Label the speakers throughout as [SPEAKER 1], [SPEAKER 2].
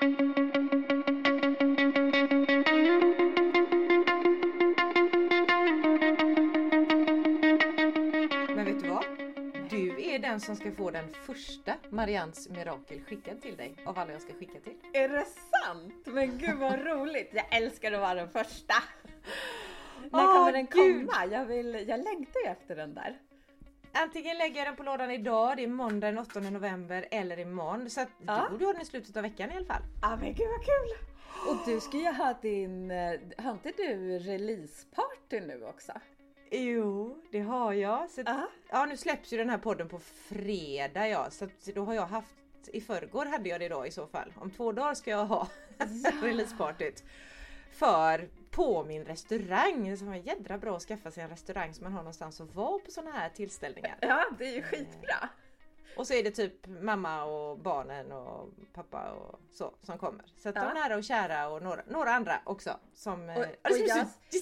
[SPEAKER 1] Men vet du vad? Du är den som ska få den första Marians mirakel skickad till dig av alla jag ska skicka till.
[SPEAKER 2] Är det sant? Men gud vad roligt! Jag älskar att vara den första! När kommer den
[SPEAKER 1] Gud.
[SPEAKER 2] komma? Jag, vill, jag längtar ju efter den där.
[SPEAKER 1] Antingen lägger jag den på lådan idag, det är måndag den 8 november, eller imorgon. Så att
[SPEAKER 2] Ja.
[SPEAKER 1] du borde ha den i slutet av veckan i alla fall.
[SPEAKER 2] Ja men gud vad kul! Och du ska ju ha din, eh, har inte du releaseparty nu också?
[SPEAKER 1] Jo, det har jag. Så,
[SPEAKER 2] Ja.
[SPEAKER 1] ja, nu släpps ju den här podden på fredag ja, så att då har jag haft i förrgår hade jag det då i så fall. Om två dagar ska jag ha releasepartyt. För på min restaurang, så var det jädra bra att skaffa sig en restaurang så man har någonstans att vara på sådana här tillställningar.
[SPEAKER 2] Ja, det är ju skitbra.
[SPEAKER 1] Och så är det typ mamma och barnen och pappa och så som kommer. Så att
[SPEAKER 2] Ja.
[SPEAKER 1] de nära och kära och några, några andra också. Som, eh,
[SPEAKER 2] Och-
[SPEAKER 1] ja, det, ska
[SPEAKER 2] och
[SPEAKER 1] bli
[SPEAKER 2] jag-
[SPEAKER 1] så, det,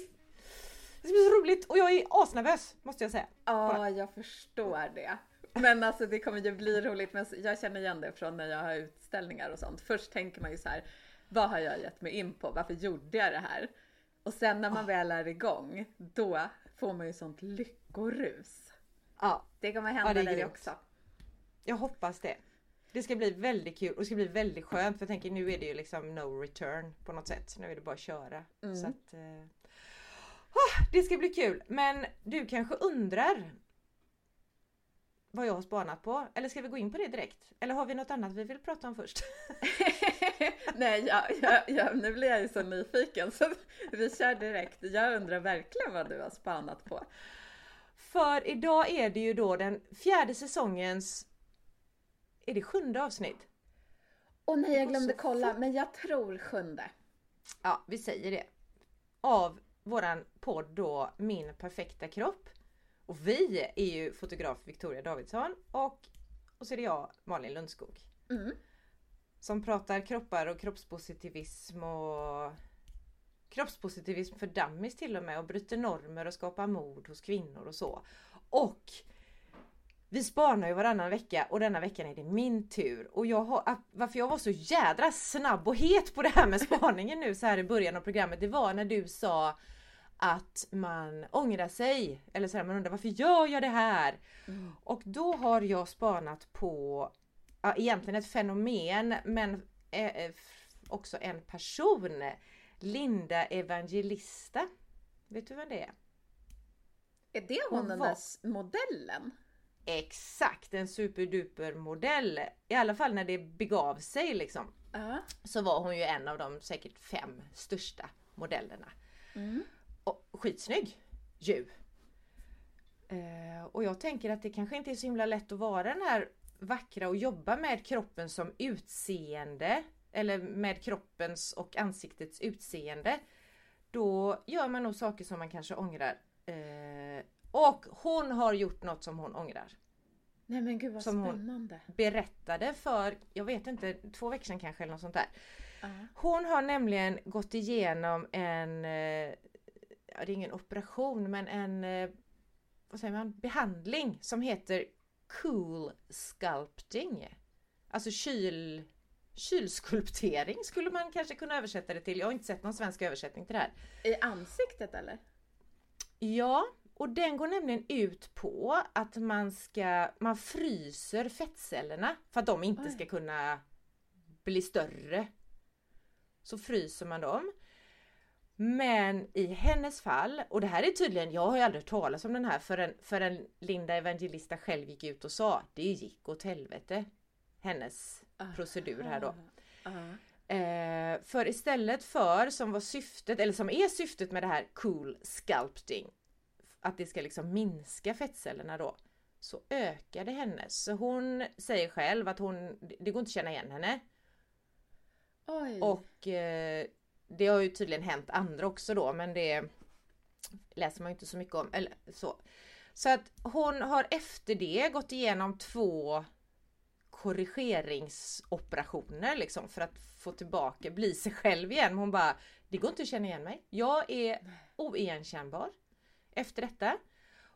[SPEAKER 1] det ska bli så roligt och jag är asnervös måste jag säga.
[SPEAKER 2] Ja, jag förstår det. Men alltså det kommer ju bli roligt. Men jag känner igen det från när jag har utställningar och sånt. Först tänker man ju så här, vad har jag gett mig in på? Varför gjorde jag det här? Och sen när man väl är igång, då får man ju sånt lyckorus.
[SPEAKER 1] Ja,
[SPEAKER 2] Det kommer
[SPEAKER 1] Ja,
[SPEAKER 2] hända
[SPEAKER 1] det är
[SPEAKER 2] dig också.
[SPEAKER 1] jag hoppas det. Det ska bli väldigt kul och det ska bli väldigt skönt för jag tänker nu är det ju liksom no return på något sätt. Nu är det bara att köra.
[SPEAKER 2] Mm.
[SPEAKER 1] Så att, ah, det ska bli kul. Men du kanske undrar vad jag har spanat på? Eller ska vi gå in på det direkt? Eller har vi något annat vi vill prata om först?
[SPEAKER 2] Nej, jag, jag, jag, nu blir jag ju så nyfiken så vi kör direkt. Jag undrar verkligen vad du har spanat på.
[SPEAKER 1] För idag är det ju då den fjärde säsongens är det sjunde avsnitt?
[SPEAKER 2] Och nej, jag glömde kolla, men jag tror sjunde.
[SPEAKER 1] Ja, vi säger det. Av våran podd då Min perfekta kropp. Och vi är ju fotograf Victoria Davidsson och, och så är det jag Malin Lundskog.
[SPEAKER 2] Mm.
[SPEAKER 1] Som pratar kroppar och kroppspositivism och kroppspositivism för dummies till och med och bryter normer och skapar mod hos kvinnor och så. Och vi spanar ju varannan vecka och denna veckan är det min tur. Och jag har, varför jag var så jädra snabb och het på det här med spaningen nu så här i början av programmet, det var när du sa att man ångrar sig. Eller så här, man undrar varför gör jag det här? Och då har jag spanat på ja, egentligen ett fenomen men eh, eh, också en person. Linda Evangelista. Vet du vem det är?
[SPEAKER 2] Är det hon
[SPEAKER 1] Hon
[SPEAKER 2] den
[SPEAKER 1] var-
[SPEAKER 2] där modellen?
[SPEAKER 1] Exakt, en superduper modell. I alla fall när det begav sig liksom.
[SPEAKER 2] Ja.
[SPEAKER 1] Så var hon ju en av de säkert fem största modellerna.
[SPEAKER 2] Mm.
[SPEAKER 1] Skitsnygg ju. Eh, och jag tänker att det kanske inte är så himla lätt att vara den här vackra och jobba med kroppen som utseende. Eller med kroppens och ansiktets utseende. Då gör man nog saker som man kanske ångrar. Eh, och hon har gjort något som hon ångrar.
[SPEAKER 2] Nej men gud vad
[SPEAKER 1] Som hon-
[SPEAKER 2] spännande.
[SPEAKER 1] Berättade för, jag vet inte, två veckor sedan kanske eller något sånt där.
[SPEAKER 2] Ja.
[SPEAKER 1] Hon har nämligen gått igenom en, eh, ja, det är ingen operation men en, eh, vad säger man, behandling som heter cool sculpting. Alltså kyl, kylskulptering skulle man kanske kunna översätta det till. Jag har inte sett någon svensk översättning till det här.
[SPEAKER 2] I ansiktet eller?
[SPEAKER 1] Ja, och den går nämligen ut på att man ska, man fryser fettcellerna för att de inte
[SPEAKER 2] Oj.
[SPEAKER 1] ska kunna bli större. Så fryser man dem. Men i hennes fall, och det här är tydligen, jag har ju aldrig talas om den här förrän, förrän Linda Evangelista själv gick ut och sa det gick åt helvete. Hennes procedur här då.
[SPEAKER 2] Ja.
[SPEAKER 1] Eh, för istället för som var syftet, eller som är syftet med det här cool sculpting, att det ska liksom minska fettcellerna då, så ökar det hennes. Så hon säger själv att hon, det går inte att känna igen henne.
[SPEAKER 2] Oj.
[SPEAKER 1] Och eh, det har ju tydligen hänt andra också då men det läser man ju inte så mycket om. Eller så. så att hon har efter det gått igenom två korrigeringsoperationer liksom för att få tillbaka, bli sig själv igen. Hon bara, det går inte att känna igen mig. Jag är oigenkännbar efter detta.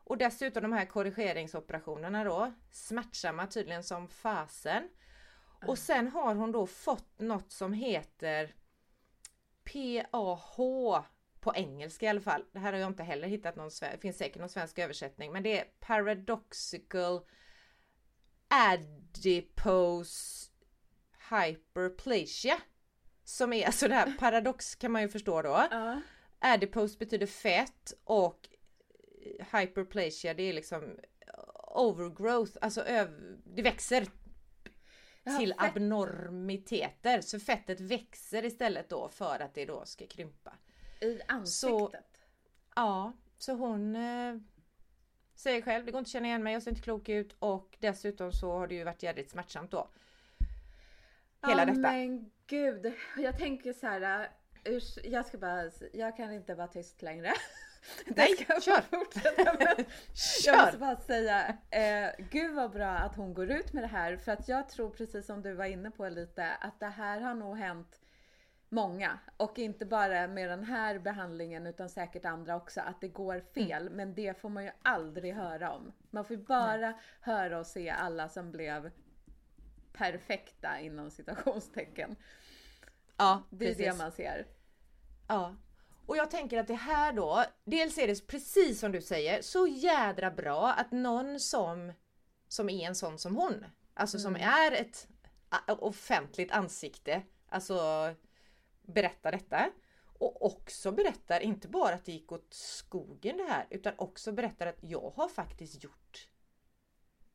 [SPEAKER 1] Och dessutom de här korrigeringsoperationerna då, smärtsamma tydligen som fasen. Och sen har hon då fått något som heter PAH på engelska i alla fall. Det här har jag inte heller hittat någon svensk, finns säkert någon svensk översättning, men det är Paradoxical Adipose Hyperplasia. Som är alltså det här paradox kan man ju förstå då.
[SPEAKER 2] Ja.
[SPEAKER 1] Adipose betyder fett och hyperplasia det är liksom overgrowth, alltså det växer till
[SPEAKER 2] fett.
[SPEAKER 1] abnormiteter. Så fettet växer istället då för att det då ska krympa.
[SPEAKER 2] I ansiktet.
[SPEAKER 1] Ja, så hon eh, säger själv, det går inte att känna igen mig, jag ser inte klok ut och dessutom så har det ju varit jädrigt smärtsamt då. Hela
[SPEAKER 2] ja,
[SPEAKER 1] detta.
[SPEAKER 2] men gud. Jag tänker så här. urs- Jag ska bara, jag kan inte vara tyst längre.
[SPEAKER 1] Nej,
[SPEAKER 2] ska
[SPEAKER 1] kör.
[SPEAKER 2] fortsätta. Jag måste bara säga, eh, gud vad bra att hon går ut med det här. För att jag tror precis som du var inne på lite, att det här har nog hänt många. Och inte bara med den här behandlingen utan säkert andra också, att det går fel. Men det får man ju aldrig höra om. Man får ju bara höra och se alla som blev perfekta inom citationstecken.
[SPEAKER 1] Ja,
[SPEAKER 2] Det är
[SPEAKER 1] precis.
[SPEAKER 2] det man ser.
[SPEAKER 1] Ja. Och jag tänker att det här då, dels är det precis som du säger, så jädra bra att någon som, som är en sån som hon, alltså som är ett offentligt ansikte, alltså berättar detta. Och också berättar, inte bara att det gick åt skogen det här, utan också berättar att jag har faktiskt gjort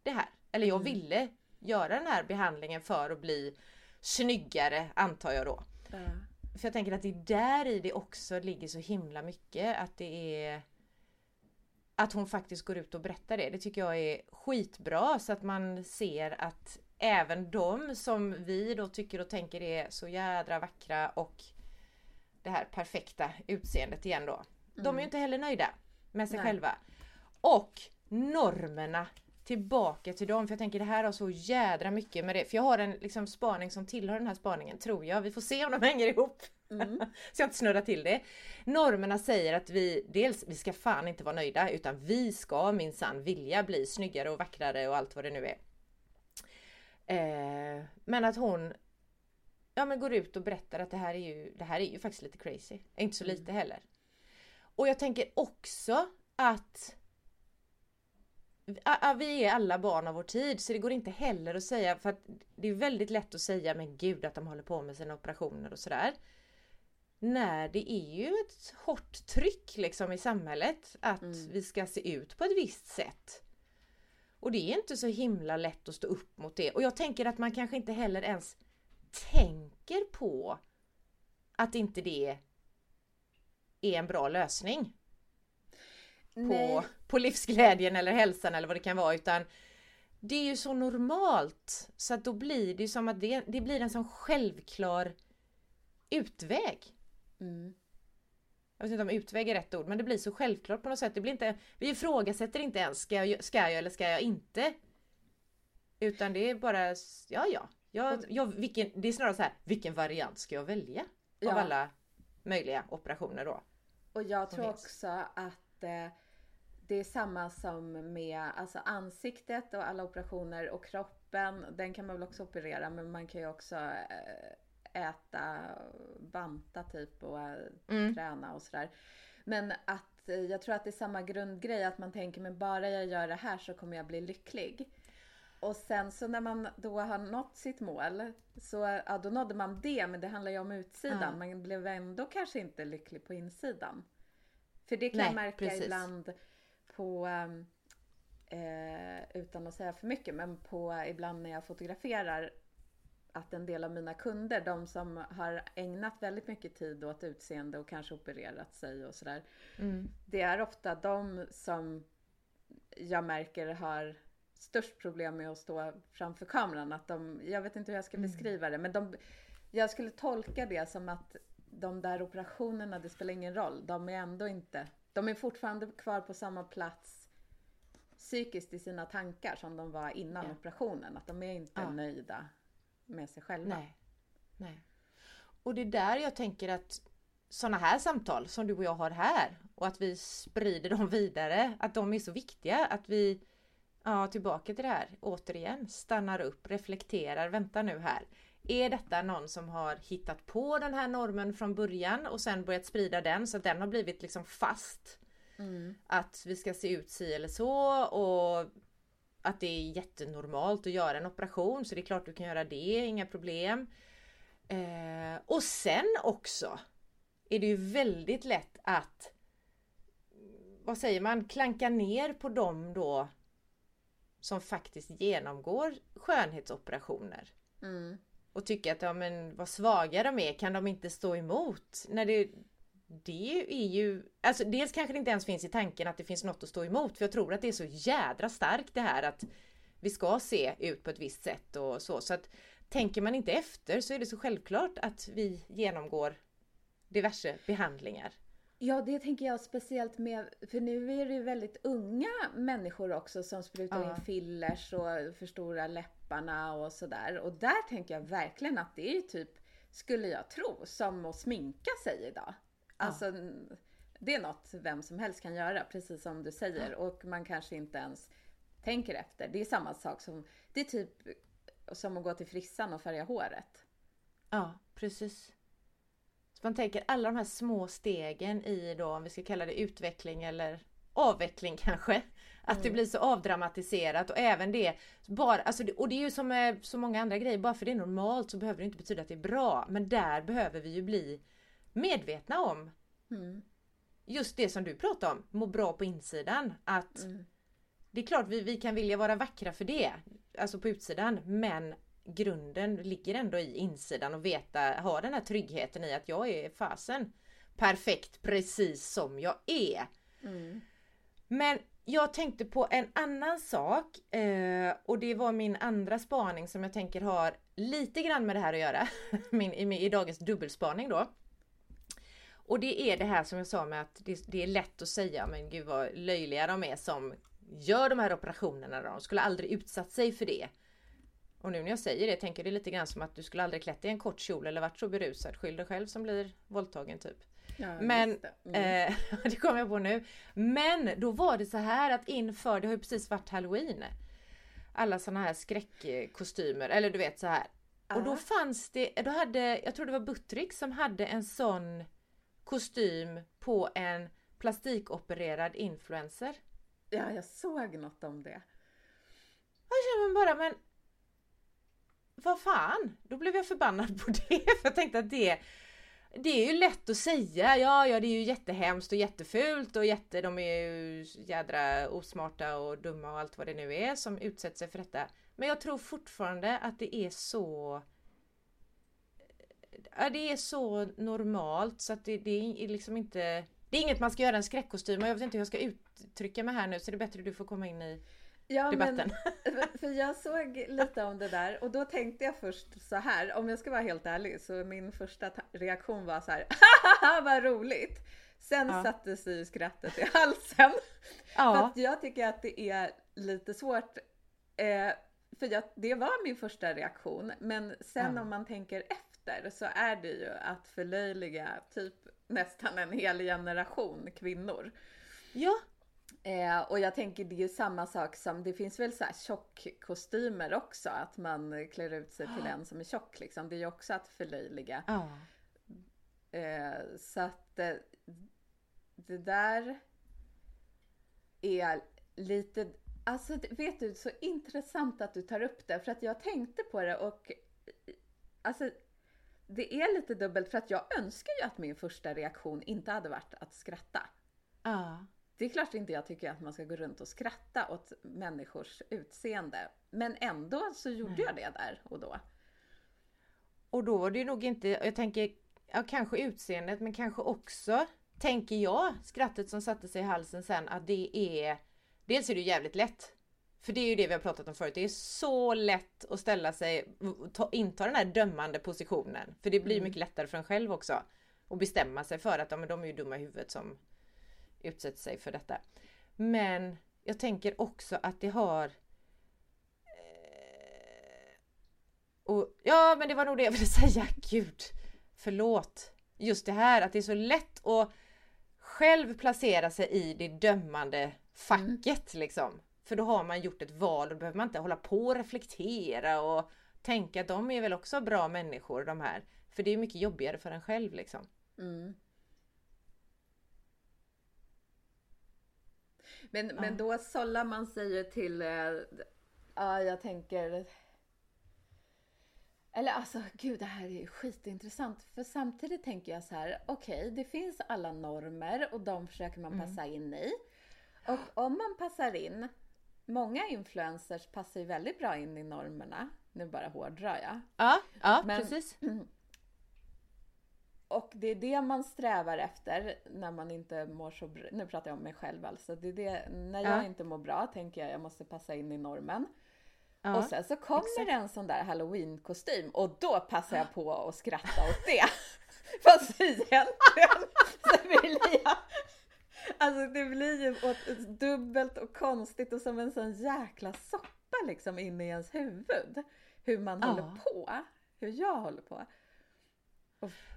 [SPEAKER 1] det här. Eller jag ville göra den här behandlingen för att bli snyggare, antar jag då. För jag tänker att det är där i det också ligger så himla mycket att det är att hon faktiskt går ut och berättar det. Det tycker jag är skitbra så att man ser att även de som vi då tycker och tänker är så jädra vackra och det här perfekta utseendet igen då. De är ju inte heller nöjda med sig
[SPEAKER 2] Nej.
[SPEAKER 1] själva. Och normerna tillbaka till dem. För jag tänker det här har så jädra mycket med det. För jag har en liksom, spaning som tillhör den här spaningen tror jag. Vi får se om de hänger ihop. så jag inte snurrar till det. Normerna säger att vi dels, vi ska fan inte vara nöjda utan vi ska minsann vilja bli snyggare och vackrare och allt vad det nu är. Eh, men att hon ja, men går ut och berättar att det här är ju, det här är ju faktiskt lite crazy. Inte så lite heller. Och jag tänker också att vi är alla barn av vår tid så det går inte heller att säga för att det är väldigt lätt att säga men gud att de håller på med sina operationer och sådär. När det är ju ett hårt tryck liksom i samhället att vi ska se ut på ett visst sätt. Och det är inte så himla lätt att stå upp mot det. Och jag tänker att man kanske inte heller ens tänker på att inte det är en bra lösning på, på livsglädjen eller hälsan eller vad det kan vara utan det är ju så normalt så att då blir det som att det, det blir en sån självklar utväg.
[SPEAKER 2] Mm.
[SPEAKER 1] Jag vet inte om utväg är rätt ord men det blir så självklart på något sätt. Det blir inte, vi ifrågasätter inte ens ska jag, ska jag eller ska jag inte? Utan det är bara ja ja. Jag, jag, vilken, det är snarare så här, vilken variant ska jag välja? Av
[SPEAKER 2] Ja.
[SPEAKER 1] alla möjliga operationer då.
[SPEAKER 2] Och jag tror också att eh, det är samma som med alltså ansiktet och alla operationer och kroppen. Den kan man väl också operera men man kan ju också eh, äta, banta typ och eh,
[SPEAKER 1] Mm.
[SPEAKER 2] träna och sådär. Men att eh, jag tror att det är samma grundgrej att man tänker men bara jag gör det här så kommer jag bli lycklig. Och sen så när man då har nått sitt mål så ja, då nådde man det men det handlar ju om utsidan.
[SPEAKER 1] Ja.
[SPEAKER 2] Man blev ändå kanske inte lycklig på insidan. För det kan
[SPEAKER 1] Nej,
[SPEAKER 2] jag märka
[SPEAKER 1] precis.
[SPEAKER 2] ibland på, ehm, eh, utan att säga för mycket, men på ibland när jag fotograferar att en del av mina kunder, de som har ägnat väldigt mycket tid åt utseende och kanske opererat sig och sådär.
[SPEAKER 1] Mm.
[SPEAKER 2] Det är ofta de som jag märker har störst problem med att stå framför kameran. Att de, jag vet inte hur jag ska beskriva det, men de, jag skulle tolka det som att de där operationerna, det spelar ingen roll. De är ändå inte, de är fortfarande kvar på samma plats psykiskt i sina tankar som de var innan
[SPEAKER 1] Ja.
[SPEAKER 2] operationen. Att de är inte
[SPEAKER 1] Ja.
[SPEAKER 2] nöjda med sig själva.
[SPEAKER 1] Nej. Nej. Och det är där jag tänker att sådana här samtal som du och jag har här och att vi sprider dem vidare, att de är så viktiga. Att vi, ja, tillbaka till det här återigen, stannar upp, reflekterar, vänta nu här. Är detta någon som har hittat på den här normen från början och sen börjat sprida den så att den har blivit liksom fast?
[SPEAKER 2] Mm.
[SPEAKER 1] Att vi ska se ut si eller så och att det är jättenormalt att göra en operation så det är klart du kan göra det, inga problem. Eh, och sen också är det ju väldigt lätt att vad säger man, klanka ner på dem då som faktiskt genomgår skönhetsoperationer.
[SPEAKER 2] Mm.
[SPEAKER 1] Och tycka att ja, men vad svaga de är, kan de inte stå emot? När det, det är ju, alltså dels kanske det inte ens finns i tanken att det finns något att stå emot. För jag tror att det är så jädra starkt det här att vi ska se ut på ett visst sätt och så. Så att tänker man inte efter så är det så självklart att vi genomgår diverse behandlingar.
[SPEAKER 2] Ja, det tänker jag speciellt med, för nu är det ju väldigt unga människor också som sprutar
[SPEAKER 1] Ja.
[SPEAKER 2] in fillers och förstorar läpparna och sådär. Och där tänker jag verkligen att det är ju typ, skulle jag tro, som att sminka sig idag. Alltså, det är något vem som helst kan göra, precis som du säger. Och man kanske inte ens tänker efter. Det är samma sak som, det är typ som att gå till frissan och färga håret.
[SPEAKER 1] Ja, precis. Så man tänker alla de här små stegen i då, om vi ska kalla det utveckling eller avveckling kanske. Att det blir så avdramatiserat och även det, bara, alltså, och det är ju som med så många andra grejer, bara för det är normalt så behöver det inte betyda att det är bra. Men där behöver vi ju bli medvetna om
[SPEAKER 2] Mm.
[SPEAKER 1] just det som du pratar om, må bra på insidan. Att
[SPEAKER 2] Mm.
[SPEAKER 1] det är klart vi, vi kan vilja vara vackra för det, alltså på utsidan, men grunden ligger ändå i insidan och veta, ha den här tryggheten i att jag är fasen perfekt precis som jag är.
[SPEAKER 2] Mm.
[SPEAKER 1] Men jag tänkte på en annan sak eh, och det var min andra spaning som jag tänker har lite grann med det här att göra. min, i, I dagens dubbelspaning då. Och det är det här som jag sa med att det, det är lätt att säga men gud vad löjliga de är som gör de här operationerna. De skulle aldrig utsatt sig för det. Och nu när jag säger det tänker det lite grann som att du skulle aldrig klätt i en kort kjol eller varit så berusad. Skyll dig själv som blir våldtagen typ.
[SPEAKER 2] Ja,
[SPEAKER 1] Men
[SPEAKER 2] det. Mm.
[SPEAKER 1] eh, det kommer jag på nu. Men då var det så här att inför, det har ju precis varit halloween. Alla såna här skräckkostymer, eller du vet så här. Och då fanns det, då hade, jag tror det var Buttrick som hade en sån kostym på en plastikopererad influencer.
[SPEAKER 2] Ja, jag såg något om det.
[SPEAKER 1] Jag känner bara, men vad fan? Då blev jag förbannad på det. För jag tänkte att det, det är ju lätt att säga. Ja, ja, det är ju jättehemskt och jättefult och jätte, de är ju jädra osmarta och dumma och allt vad det nu är som utsätter sig för detta. Men jag tror fortfarande att det är så Ja, det är så normalt så att det, det är liksom inte Det är inget man ska göra en skräckkostym och jag vet inte hur jag ska uttrycka mig här nu så det är bättre att du får komma in i
[SPEAKER 2] Ja,
[SPEAKER 1] debatten.
[SPEAKER 2] Men, för jag såg lite om det där och då tänkte jag först så här, om jag ska vara helt ärlig, så min första ta- reaktion var så här, haha vad roligt! Sen
[SPEAKER 1] Ja.
[SPEAKER 2] satte sig skrattet i halsen. För
[SPEAKER 1] Ja,
[SPEAKER 2] att jag tycker att det är lite svårt, eh, för jag, det var min första reaktion, men sen
[SPEAKER 1] Ja.
[SPEAKER 2] om man tänker efter så är det ju att förlöjliga typ nästan en hel generation kvinnor.
[SPEAKER 1] ja,
[SPEAKER 2] Eh, och jag tänker det är ju samma sak som, det finns väl så här tjockkostymer också, att man klär ut sig till en som är tjock liksom. Det är ju också att förlöjliga.
[SPEAKER 1] ja.
[SPEAKER 2] Eh, så att eh, det där är lite, alltså vet du, så intressant att du tar upp det, för att jag tänkte på det och alltså det är lite dubbelt för att jag önskar ju att min första reaktion inte hade varit att skratta.
[SPEAKER 1] ja.
[SPEAKER 2] Det är klart inte jag tycker att man ska gå runt och skratta åt människors utseende. Men ändå så gjorde jag det där och då.
[SPEAKER 1] Och då var det nog inte, jag tänker, ja kanske utseendet men kanske också, tänker jag, skrattet som satte sig i halsen sen att det är, dels är det jävligt lätt. För det är ju det vi har pratat om förut, det är så lätt att ställa sig, och ta, inta den här dömande positionen. För det blir
[SPEAKER 2] Mm.
[SPEAKER 1] mycket lättare för en själv också. Att bestämma sig för att ja, men de är ju dumma i huvudet som utsätter sig för detta. Men jag tänker också att det har eh, och, ja men det var nog det jag ville säga. Gud, förlåt. Just det här att det är så lätt att själv placera sig i det dömande facket liksom. För då har man gjort ett val och då behöver man inte hålla på och reflektera och tänka att de är väl också bra människor de här. För det är mycket jobbigare för en själv liksom.
[SPEAKER 2] Mm. Men, men då sållar man sig ju till, eh, ja jag tänker eller alltså gud, det här är ju skitintressant. För samtidigt tänker jag så här, okej, okay, det finns alla normer och de försöker man passa mm. in i. Och om man passar in, många influencers passar ju väldigt bra in i normerna. Nu bara hårdrar jag.
[SPEAKER 1] Ja, ja Men, precis.
[SPEAKER 2] Och det är det man strävar efter när man inte mår så bra. Nu pratar jag om mig själv alltså. Det är det, när jag ja. inte mår bra tänker jag jag måste passa in i normen. Ja, och sen så kommer exakt. det en sån där halloween-kostym och då passar jag på att skratta åt det. Fast egentligen så vill jag... Alltså det blir ju dubbelt och konstigt och som en sån jäkla soppa liksom inne i ens huvud. Hur man ja. håller på. Hur jag håller på.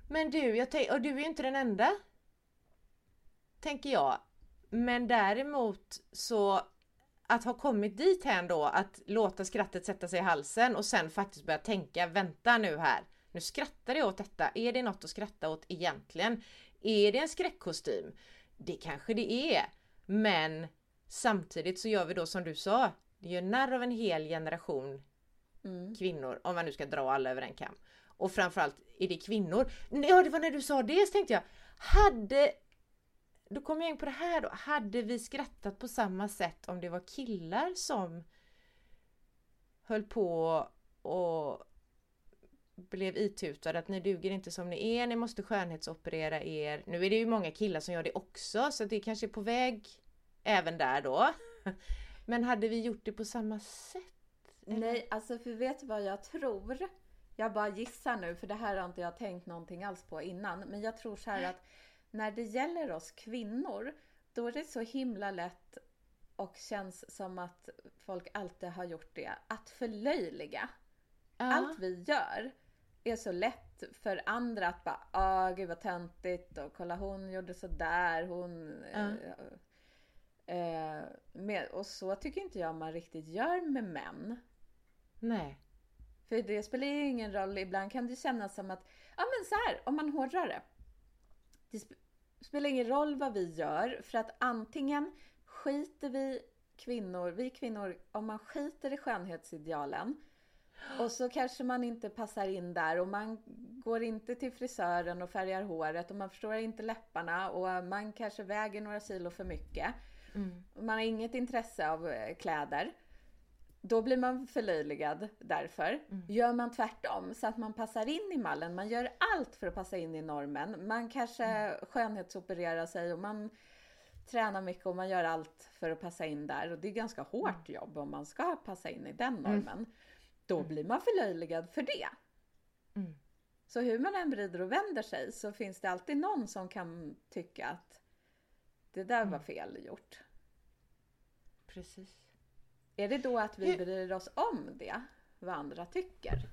[SPEAKER 1] Men du, jag tänk, och du är ju inte den enda. Tänker jag. Men däremot så att ha kommit dit här då att låta skrattet sätta sig i halsen och sen faktiskt börja tänka, vänta nu här. Nu skrattar jag åt detta. Är det något att skratta åt egentligen? Är det en skräckkostym? Det kanske det är. Men samtidigt så gör vi då som du sa. Det gör narr av en hel generation mm. kvinnor, om man nu ska dra alla över en kam. Och framförallt är det kvinnor. Ja, det var när du sa det så tänkte jag. Hade då kom jag in på det här då. Hade vi skrattat på samma sätt om det var killar som höll på och blev itutade att ni duger inte som ni är, ni måste skönhetsoperera er. Nu är det ju många killar som gör det också så det kanske är på väg även där då. Men hade vi gjort det på samma sätt?
[SPEAKER 2] Eller? Nej, alltså för vet du vad jag tror? Jag bara gissar nu för det här har inte jag tänkt någonting alls på innan. Men jag tror så här att när det gäller oss kvinnor, då är det så himla lätt och känns som att folk alltid har gjort det, att förlöjliga. Ja. Allt vi gör är så lätt för andra att bara, ah gud vad töntigt och kolla hon gjorde sådär, hon... Ja. Eh, eh, med, och så tycker inte jag man riktigt gör med män.
[SPEAKER 1] Nej.
[SPEAKER 2] För det spelar ju ingen roll, ibland kan det kännas som att, ja men så här, om man hårdrar det. Det sp spelar ingen roll vad vi gör för att antingen skiter vi kvinnor, vi kvinnor, om man skiter i skönhetsidealen och så kanske man inte passar in där och man går inte till frisören och färgar håret och man förstår inte läpparna och man kanske väger några kilo för mycket. Mm. Man har inget intresse av eh, kläder. Då blir man förlöjligad därför. Mm. Gör man tvärtom så att man passar in i mallen, man gör allt för att passa in i normen. Man kanske mm. skönhetsopererar sig och man tränar mycket och man gör allt för att passa in där. Och det är ganska hårt mm. jobb om man ska passa in i den mm. normen. Mm. Då blir man förlöjligad för det. Mm. Så hur man än vrider och vänder sig så finns det alltid någon som kan tycka att det där var fel gjort.
[SPEAKER 1] Precis.
[SPEAKER 2] Är det då att vi bryr oss om det? Vad andra tycker?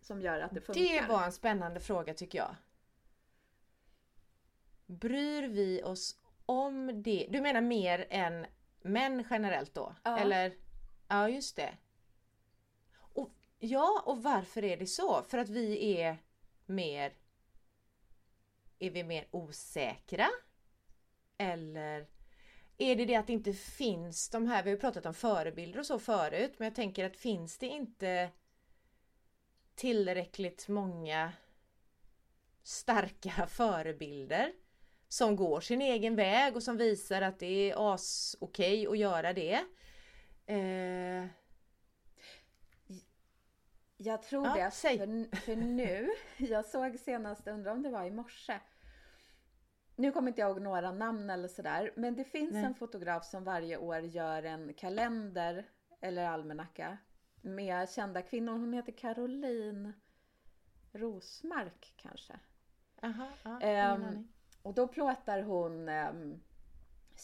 [SPEAKER 2] Som gör att det funkar?
[SPEAKER 1] Det var en spännande fråga tycker jag. Bryr vi oss om det? Du menar mer än män generellt då? Ja. Eller? Ja, just det. Och, ja, och varför är det så? För att vi är mer... Är vi mer osäkra? Eller är det det att det inte finns de här, vi har ju pratat om förebilder och så förut, men jag tänker att finns det inte tillräckligt många starka förebilder som går sin egen väg och som visar att det är as okej att göra det. Eh...
[SPEAKER 2] Jag tror ja, det, för, för nu, jag såg senast, undrar om det var i morse, nu kommer inte jag ihåg några namn eller sådär, men det finns Nej. en fotograf som varje år gör en kalender eller almanacka med kända kvinnor. Hon heter Caroline Rosmark kanske.
[SPEAKER 1] Aha, ja,
[SPEAKER 2] um, och då plåtar hon um,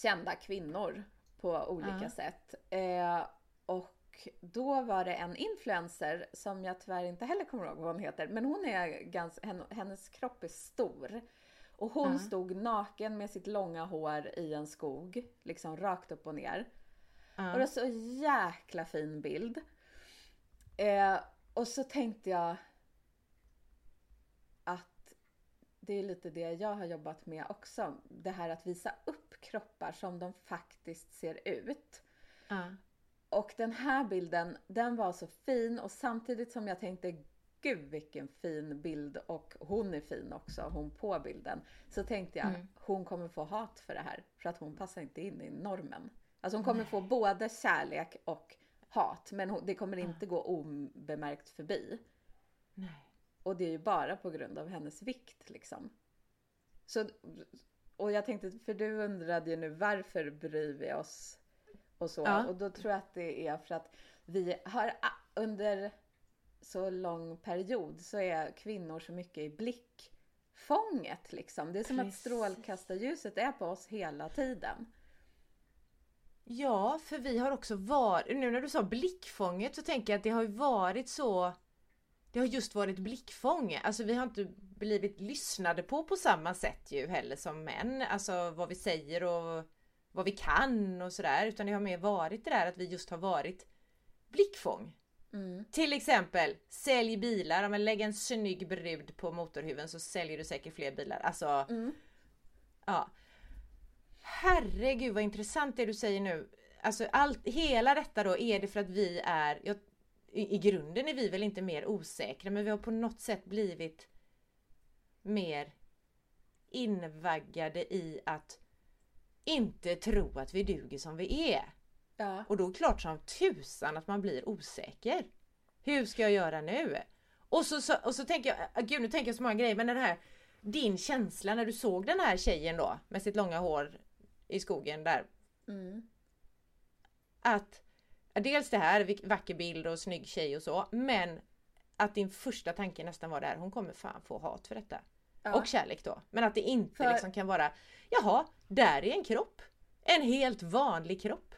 [SPEAKER 2] kända kvinnor på olika Aha. sätt. Uh, och då var det en influencer som jag tyvärr inte heller kommer ihåg vad hon heter, men hon är ganska, hennes kropp är stor. Och hon uh stod naken med sitt långa hår i en skog, liksom rakt upp och ner. Och det var så jäkla fin bild. Eh, och så tänkte jag att det är lite det jag har jobbat med också. Det här att visa upp kroppar som de faktiskt ser ut.
[SPEAKER 1] Ja.
[SPEAKER 2] Och den här bilden, den var så fin och samtidigt som jag tänkte Gud vilken fin bild och hon är fin också, hon på bilden. Så tänkte jag,
[SPEAKER 1] Mm.
[SPEAKER 2] hon kommer få hat för det här för att hon passar inte in i normen. Alltså hon kommer få både kärlek och hat men hon, det kommer inte gå obemärkt förbi.
[SPEAKER 1] Nej.
[SPEAKER 2] Och det är ju bara på grund av hennes vikt liksom. Så, och jag tänkte, för du undrade ju nu varför bryr vi oss och så.
[SPEAKER 1] Ja.
[SPEAKER 2] Och då tror jag att det är för att vi har under så lång period så är kvinnor så mycket i blickfånget liksom. Det är som att
[SPEAKER 1] Precis.
[SPEAKER 2] strålkastarljuset är på oss hela tiden.
[SPEAKER 1] Ja, för vi har också varit, nu när du sa blickfånget så tänker jag att det har ju varit så Det har just varit blickfång. Alltså vi har inte blivit lyssnade på på samma sätt ju heller som män. Alltså vad vi säger och vad vi kan och sådär. Utan det har mer varit det där att vi just har varit blickfång.
[SPEAKER 2] Mm.
[SPEAKER 1] Till exempel, sälj bilar. Men lägg en snygg brud på motorhuven så säljer du säkert fler bilar. Alltså,
[SPEAKER 2] Mm.
[SPEAKER 1] ja. Herregud vad intressant det du säger nu. Alltså allt, hela detta då, är det för att vi är, jag, i, i grunden är vi väl inte mer osäkra men vi har på något sätt blivit mer invaggade i att inte tro att vi duger som vi är.
[SPEAKER 2] Ja.
[SPEAKER 1] Och då är det klart som tusan att man blir osäker. Hur ska jag göra nu? Och så, så, och så tänker jag, ah, gud nu tänker jag så många grejer men den här din känsla när du såg den här tjejen då med sitt långa hår i skogen där.
[SPEAKER 2] Mm.
[SPEAKER 1] Att dels det här, vacker bild och snygg tjej och så men att din första tanke nästan var där, hon kommer fan få hat för detta.
[SPEAKER 2] Ja.
[SPEAKER 1] Och kärlek då. Men att det inte
[SPEAKER 2] För-
[SPEAKER 1] liksom kan vara, jaha, där är en kropp. En helt vanlig kropp.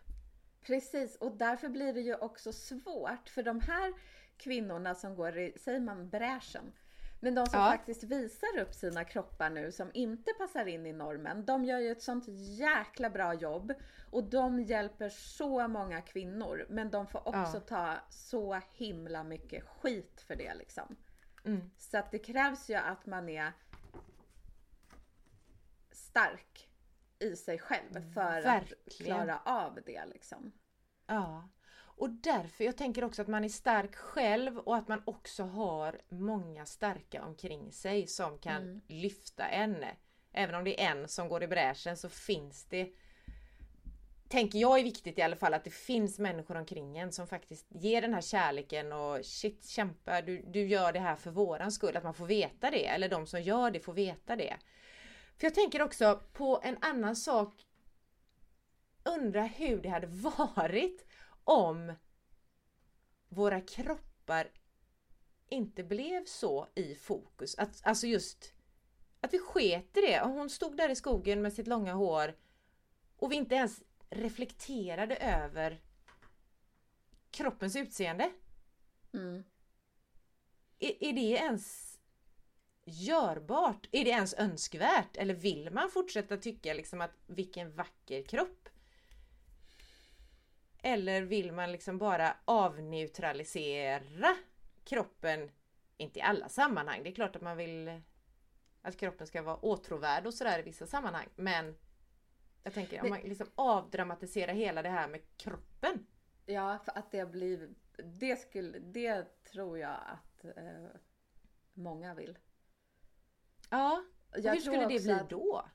[SPEAKER 2] Precis, och därför blir det ju också svårt för de här kvinnorna som går i, säger man bräschen? Men de som
[SPEAKER 1] Ja.
[SPEAKER 2] faktiskt visar upp sina kroppar nu som inte passar in i normen, de gör ju ett sånt jäkla bra jobb och de hjälper så många kvinnor. Men de får också
[SPEAKER 1] Ja.
[SPEAKER 2] ta så himla mycket skit för det liksom.
[SPEAKER 1] Mm.
[SPEAKER 2] Så att det krävs ju att man är stark i sig själv för att
[SPEAKER 1] Verkligen.
[SPEAKER 2] klara av det liksom.
[SPEAKER 1] Ja. Och därför, jag tänker också att man är stark själv och att man också har många starka omkring sig som kan
[SPEAKER 2] Mm.
[SPEAKER 1] lyfta en. Även om det är en som går i bräschen så finns det Tänker jag är viktigt i alla fall att det finns människor omkring en som faktiskt ger den här kärleken och shit kämpa, du, du gör det här för våran skull. Att man får veta det. Eller de som gör det får veta det. För jag tänker också på en annan sak undra hur det hade varit om våra kroppar inte blev så i fokus. Att, alltså just att vi sket i det. Och hon stod där i skogen med sitt långa hår och vi inte ens reflekterade över kroppens utseende.
[SPEAKER 2] Mm.
[SPEAKER 1] Är, är det ens görbart? Är det ens önskvärt? Eller vill man fortsätta tycka liksom att vilken vacker kropp? Eller vill man liksom bara avneutralisera kroppen? Inte i alla sammanhang. Det är klart att man vill att kroppen ska vara åtråvärd och sådär i vissa sammanhang. Men jag tänker om man liksom avdramatiserar hela det här med kroppen.
[SPEAKER 2] Ja, för att det blir... Det, skulle, det tror jag att eh, många vill.
[SPEAKER 1] Ja,
[SPEAKER 2] Jag
[SPEAKER 1] hur skulle det bli
[SPEAKER 2] att-
[SPEAKER 1] då?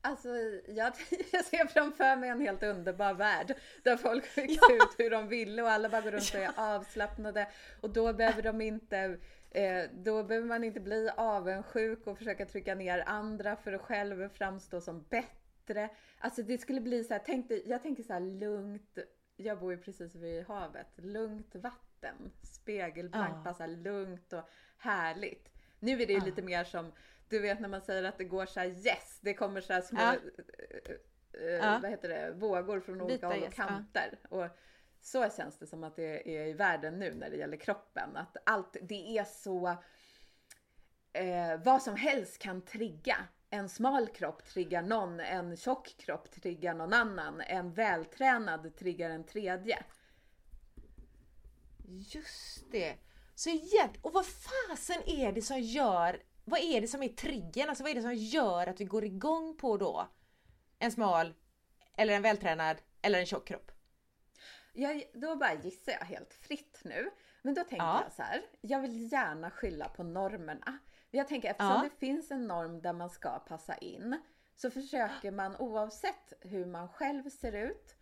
[SPEAKER 2] Alltså, jag, jag ser framför mig en helt underbar värld där folk fick
[SPEAKER 1] Ja.
[SPEAKER 2] ut hur de ville och alla bara går runt och är avslappnade. Och då behöver de inte eh, då behöver man inte bli avundsjuk och försöka trycka ner andra för att själv framstå som bättre. Alltså det skulle bli så här, tänk dig, jag tänker så här lugnt, jag bor ju precis vid havet, lugnt vatten, spegelblankt,
[SPEAKER 1] Ja.
[SPEAKER 2] bara så här lugnt och härligt. Nu är det ju
[SPEAKER 1] Ja.
[SPEAKER 2] lite mer som, du vet när man säger att det går så här yes, det kommer så här små,
[SPEAKER 1] Ja.
[SPEAKER 2] eh, eh, vad heter det, vågor från olika
[SPEAKER 1] Vita
[SPEAKER 2] håll och kanter. Och så känns det som att det är i världen nu när det gäller kroppen. Att allt, det är så, eh, vad som helst kan trigga en smal kropp triggar någon, en tjock kropp triggar någon annan, en vältränad triggar en tredje.
[SPEAKER 1] Just det. Så igen, och vad fasen är det som gör, vad är det som är triggern? Alltså vad är det som gör att vi går igång på då en smal, eller en vältränad, eller en tjock kropp?
[SPEAKER 2] Jag, då bara gissar jag helt fritt nu. Men då tänker
[SPEAKER 1] Ja.
[SPEAKER 2] jag så här, jag vill gärna skylla på normerna. Jag tänker eftersom
[SPEAKER 1] Ja.
[SPEAKER 2] det finns en norm där man ska passa in så försöker man oavsett hur man själv ser ut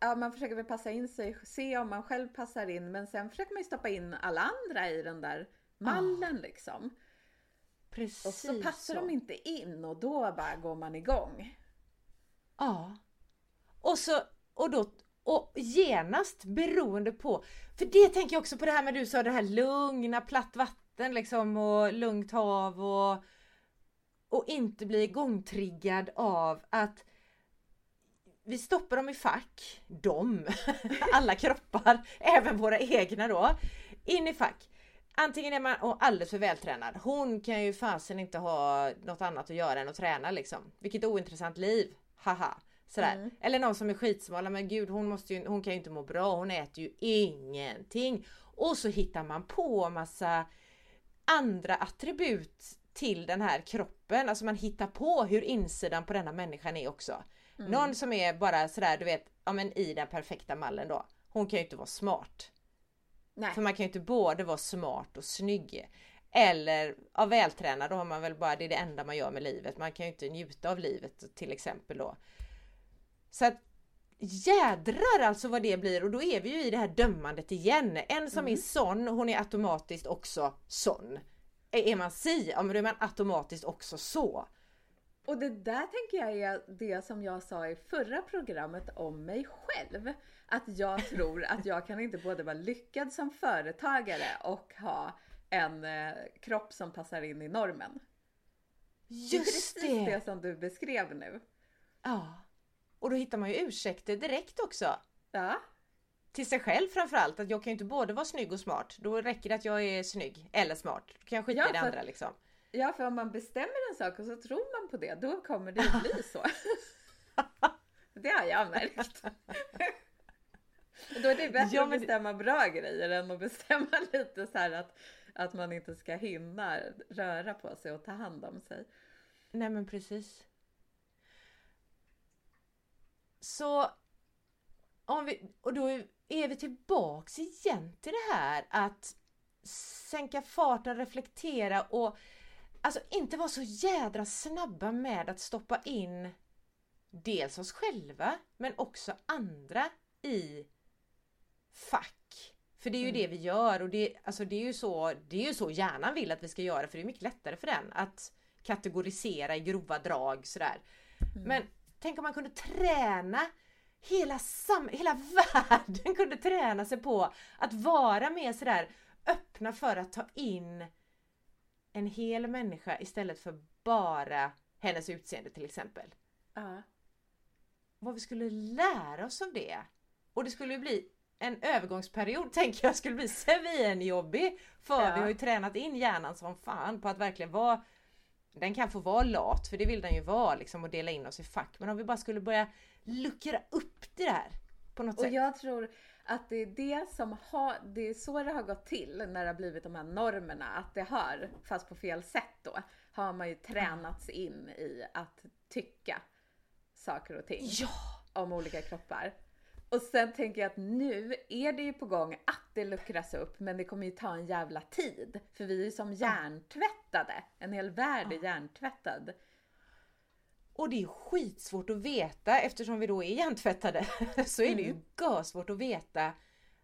[SPEAKER 2] Ja, man försöker väl passa in sig, se om man själv passar in men sen försöker man ju stoppa in alla andra i den där mallen liksom.
[SPEAKER 1] Precis
[SPEAKER 2] Och så passar de inte in och då bara går man igång.
[SPEAKER 1] Ja. Och så, och då, och genast beroende på, för det tänker jag också på det här med du sa det här lugna, platt vatten liksom och lugnt hav och, och inte bli igångtriggad av att vi stoppar dem i fack, dem, alla kroppar, även våra egna då, in i fack. Antingen är man alldeles för vältränad. Hon kan ju fasen inte ha något annat att göra än att träna liksom. Vilket ointressant liv. Haha. Sådär.
[SPEAKER 2] Mm.
[SPEAKER 1] Eller någon som är skitsmal. Men gud hon, måste ju, hon kan ju inte må bra. Hon äter ju ingenting. Och så hittar man på massa andra attribut till den här kroppen. Alltså man hittar på hur insidan på denna människan är också.
[SPEAKER 2] Mm.
[SPEAKER 1] Någon som är bara sådär du vet, ja men i den perfekta mallen då. Hon kan ju inte vara smart.
[SPEAKER 2] Nej.
[SPEAKER 1] För man kan ju inte både vara smart och snygg. Eller ja, vältränad, då har man väl bara, det är det enda man gör med livet. Man kan ju inte njuta av livet till exempel då. Så att jädrar alltså vad det blir och då är vi ju i det här dömandet igen. En som är sån, hon är automatiskt också sån. Är är man si, ja men då är man automatiskt också så.
[SPEAKER 2] Och det där tänker jag är det som jag sa i förra programmet om mig själv. Att jag tror att jag kan inte både vara lyckad som företagare och ha en eh, kropp som passar in i normen. det är
[SPEAKER 1] Just
[SPEAKER 2] precis
[SPEAKER 1] det!
[SPEAKER 2] det som du beskrev nu.
[SPEAKER 1] Ja. Och då hittar man ju ursäkter direkt också.
[SPEAKER 2] Ja,
[SPEAKER 1] till sig själv framförallt. Att jag kan ju inte både vara snygg och smart. Då räcker det att jag är snygg eller smart. Då kan jag skita
[SPEAKER 2] Ja,
[SPEAKER 1] i det andra liksom.
[SPEAKER 2] Ja, för om man bestämmer en sak och så tror man på det, då kommer det att bli så. det har jag märkt. Då är det bättre
[SPEAKER 1] Ja,
[SPEAKER 2] att
[SPEAKER 1] men det-
[SPEAKER 2] bestämma bra grejer än att bestämma lite så här att, att man inte ska hinna röra på sig och ta hand om sig.
[SPEAKER 1] Nej men precis. Så om vi, och då är vi tillbaks igen till det här att sänka farten, reflektera och alltså inte vara så jädra snabba med att stoppa in dels oss själva men också andra i fack. För det är ju det vi gör och det, alltså det, är ju så, det är ju så hjärnan vill att vi ska göra för det är mycket lättare för den att kategorisera i grova drag sådär. Men tänk om man kunde träna hela, sam- hela världen kunde träna sig på att vara mer sådär öppna för att ta in en hel människa istället för bara hennes utseende till exempel.
[SPEAKER 2] Ja.
[SPEAKER 1] Vad vi skulle lära oss av det. Och det skulle bli en övergångsperiod tänker jag skulle bli svinjobbig. För
[SPEAKER 2] Ja.
[SPEAKER 1] vi har ju tränat in hjärnan som fan på att verkligen vara den kan få vara lat, för det vill den ju vara liksom och dela in oss i fack. Men om vi bara skulle börja luckra upp det där på något
[SPEAKER 2] Och
[SPEAKER 1] sätt.
[SPEAKER 2] jag tror att det är det som har, det är så det har gått till när det har blivit de här normerna. Att det har, fast på fel sätt då, har man ju tränats in i att tycka saker och ting
[SPEAKER 1] Ja!
[SPEAKER 2] om olika kroppar. Och sen tänker jag att nu är det ju på gång att det luckras upp, men det kommer ju ta en jävla tid. För vi är ju som hjärntvättade. En hel värld är hjärntvättad.
[SPEAKER 1] Och det är skitsvårt att veta eftersom vi då är hjärntvättade. Så är det ju
[SPEAKER 2] Mm.
[SPEAKER 1] svårt att veta.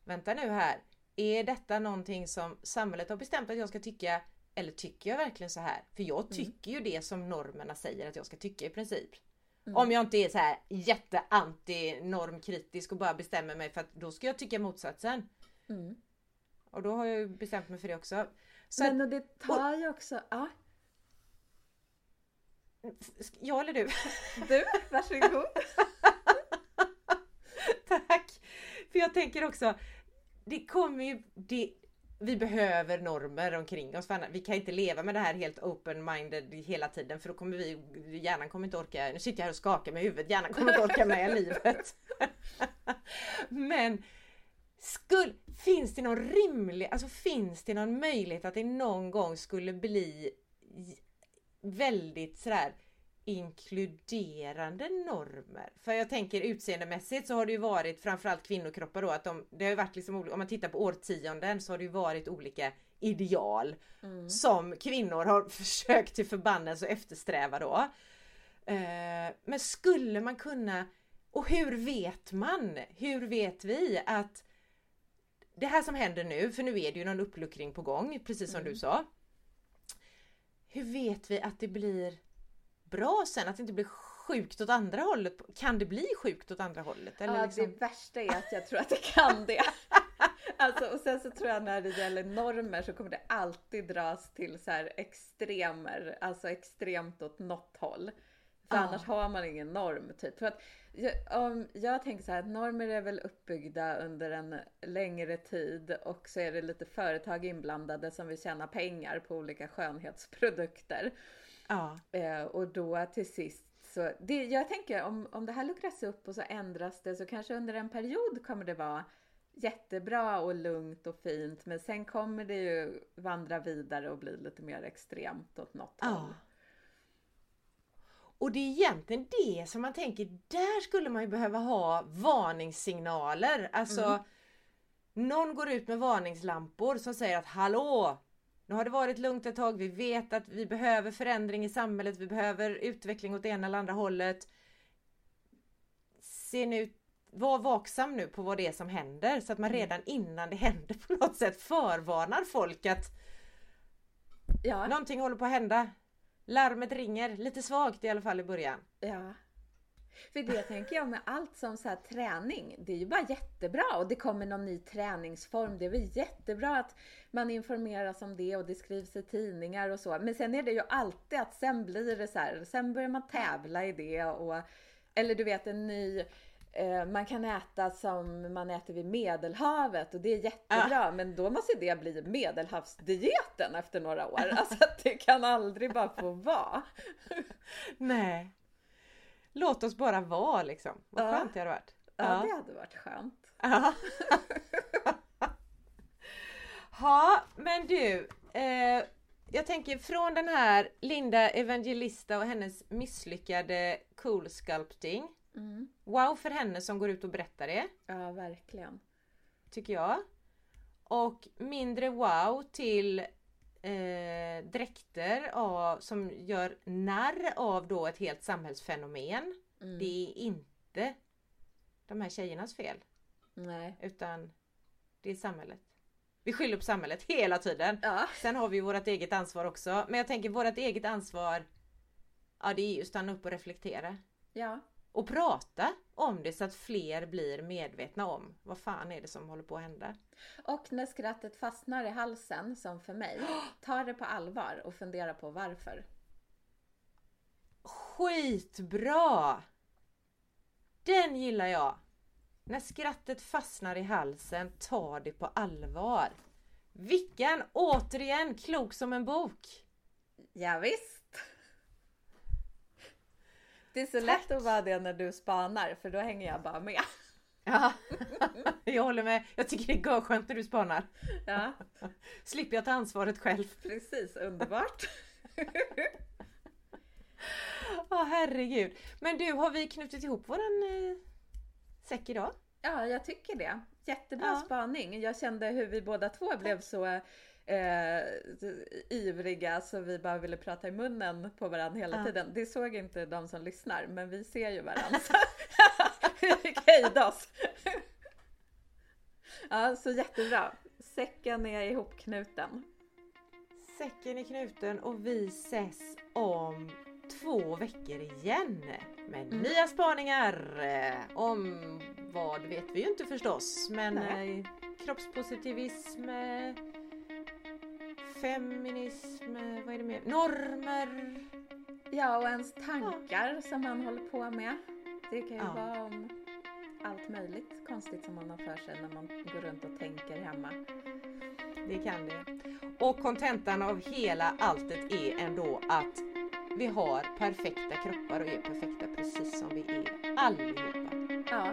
[SPEAKER 1] Vänta nu här. Är detta någonting som samhället har bestämt att jag ska tycka? Eller tycker jag verkligen så här? För jag tycker ju det som normerna säger att jag ska tycka i princip. Om jag inte är så här jätte anti normkritisk och bara bestämmer mig för att då ska jag tycka motsatsen.
[SPEAKER 2] Mm.
[SPEAKER 1] Och då har jag ju bestämt mig för det också. Så
[SPEAKER 2] Men och det tar ju också, ja,
[SPEAKER 1] jag eller du?
[SPEAKER 2] du, varsågod.
[SPEAKER 1] Tack! För jag tänker också, det kommer ju, det, vi behöver normer omkring oss. För vi kan inte leva med det här helt open-minded hela tiden för då kommer vi, hjärnan kommer inte orka, nu sitter jag här och skakar med huvudet, hjärnan kommer inte orka med livet. Men skull, finns det någon rimlig, alltså finns det någon möjlighet att det någon gång skulle bli väldigt sådär inkluderande normer. För jag tänker utseendemässigt så har det ju varit framförallt kvinnokroppar då att de, det har ju varit liksom om man tittar på årtionden så har det ju varit olika ideal mm. som kvinnor har försökt till förbannelse eftersträva då. Eh, men skulle man kunna och hur vet man? Hur vet vi att det här som händer nu, för nu är det ju någon uppluckring på gång, precis som mm. du sa. Hur vet vi att det blir bra sen? Att det inte blir sjukt åt andra hållet? Kan det bli sjukt åt andra hållet?
[SPEAKER 2] Eller ja, liksom? det värsta är att jag tror att det kan det. alltså, och sen så tror jag när det gäller normer så kommer det alltid dras till så här extremer, alltså extremt åt något håll. För ah. annars har man ingen norm typ. För att jag, om, jag tänker så här, normer är väl uppbyggda under en längre tid och så är det lite företag inblandade som vill tjäna pengar på olika skönhetsprodukter. Ja. Eh, och då till sist så, det, jag tänker om, om det här luckras upp och så ändras det så kanske under en period kommer det vara jättebra och lugnt och fint men sen kommer det ju vandra vidare och bli lite mer extremt åt något ja. håll.
[SPEAKER 1] Och det är egentligen det som man tänker, där skulle man ju behöva ha varningssignaler. Alltså mm. Någon går ut med varningslampor som säger att hallå! Nu har det varit lugnt ett tag, vi vet att vi behöver förändring i samhället, vi behöver utveckling åt det ena eller andra hållet. Se nu, var vaksam nu på vad det är som händer så att man mm. redan innan det händer på något sätt förvarnar folk att ja. någonting håller på att hända. Larmet ringer, lite svagt i alla fall i början.
[SPEAKER 2] Ja. För det tänker jag med allt som så här, träning, det är ju bara jättebra och det kommer någon ny träningsform. Det är väl jättebra att man informeras om det och det skrivs i tidningar och så. Men sen är det ju alltid att sen blir det så här, sen börjar man tävla i det och eller du vet en ny man kan äta som man äter vid medelhavet och det är jättebra ah. men då måste det bli medelhavsdieten efter några år. Alltså att det kan aldrig bara få vara.
[SPEAKER 1] Nej. Låt oss bara vara liksom. Vad ja. skönt det hade varit.
[SPEAKER 2] Ja, ja, det hade varit skönt.
[SPEAKER 1] Ja, ja men du. Eh, jag tänker från den här Linda Evangelista och hennes misslyckade cool sculpting Mm. Wow för henne som går ut och berättar det.
[SPEAKER 2] Ja, verkligen.
[SPEAKER 1] Tycker jag. Och mindre wow till eh, dräkter av, som gör narr av då ett helt samhällsfenomen. Mm. Det är inte de här tjejernas fel.
[SPEAKER 2] Nej.
[SPEAKER 1] Utan det är samhället. Vi skyller på samhället hela tiden.
[SPEAKER 2] Ja.
[SPEAKER 1] Sen har vi vårt eget ansvar också. Men jag tänker vårt eget ansvar Ja det är ju att stanna upp och reflektera.
[SPEAKER 2] Ja
[SPEAKER 1] och prata om det så att fler blir medvetna om vad fan är det som håller på att hända.
[SPEAKER 2] Och när skrattet fastnar i halsen, som för mig, ta det på allvar och fundera på varför.
[SPEAKER 1] Skitbra! Den gillar jag! När skrattet fastnar i halsen, ta det på allvar. Vilken, återigen, klok som en bok!
[SPEAKER 2] Ja, visst. Det är så Tack. lätt att vara det när du spanar för då hänger jag bara med.
[SPEAKER 1] Ja, jag håller med. Jag tycker det är skönt när du spanar.
[SPEAKER 2] Ja.
[SPEAKER 1] Slipper jag ta ansvaret själv.
[SPEAKER 2] Precis, underbart.
[SPEAKER 1] Ja, oh, herregud. Men du, har vi knutit ihop våran eh, säck idag?
[SPEAKER 2] Ja, jag tycker det. Jättebra ja. spaning. Jag kände hur vi båda två blev så eh, ivriga så vi bara ville prata i munnen på varandra hela ja. tiden. Det såg inte de som lyssnar men vi ser ju varandra. vi fick hejda oss. ja, så jättebra. Säcken är ihopknuten.
[SPEAKER 1] Säcken är knuten och vi ses om två veckor igen med mm. nya spaningar. Om vad vet vi ju inte förstås men Nej. Eh, kroppspositivism feminism, vad är det mer? Normer.
[SPEAKER 2] Ja, och ens tankar ja. som man håller på med. Det kan ju ja. vara om allt möjligt konstigt som man har för sig när man går runt och tänker hemma.
[SPEAKER 1] Det kan det. Och kontentan av hela alltet är ändå att vi har perfekta kroppar och är perfekta precis som vi är allihopa.
[SPEAKER 2] Ja.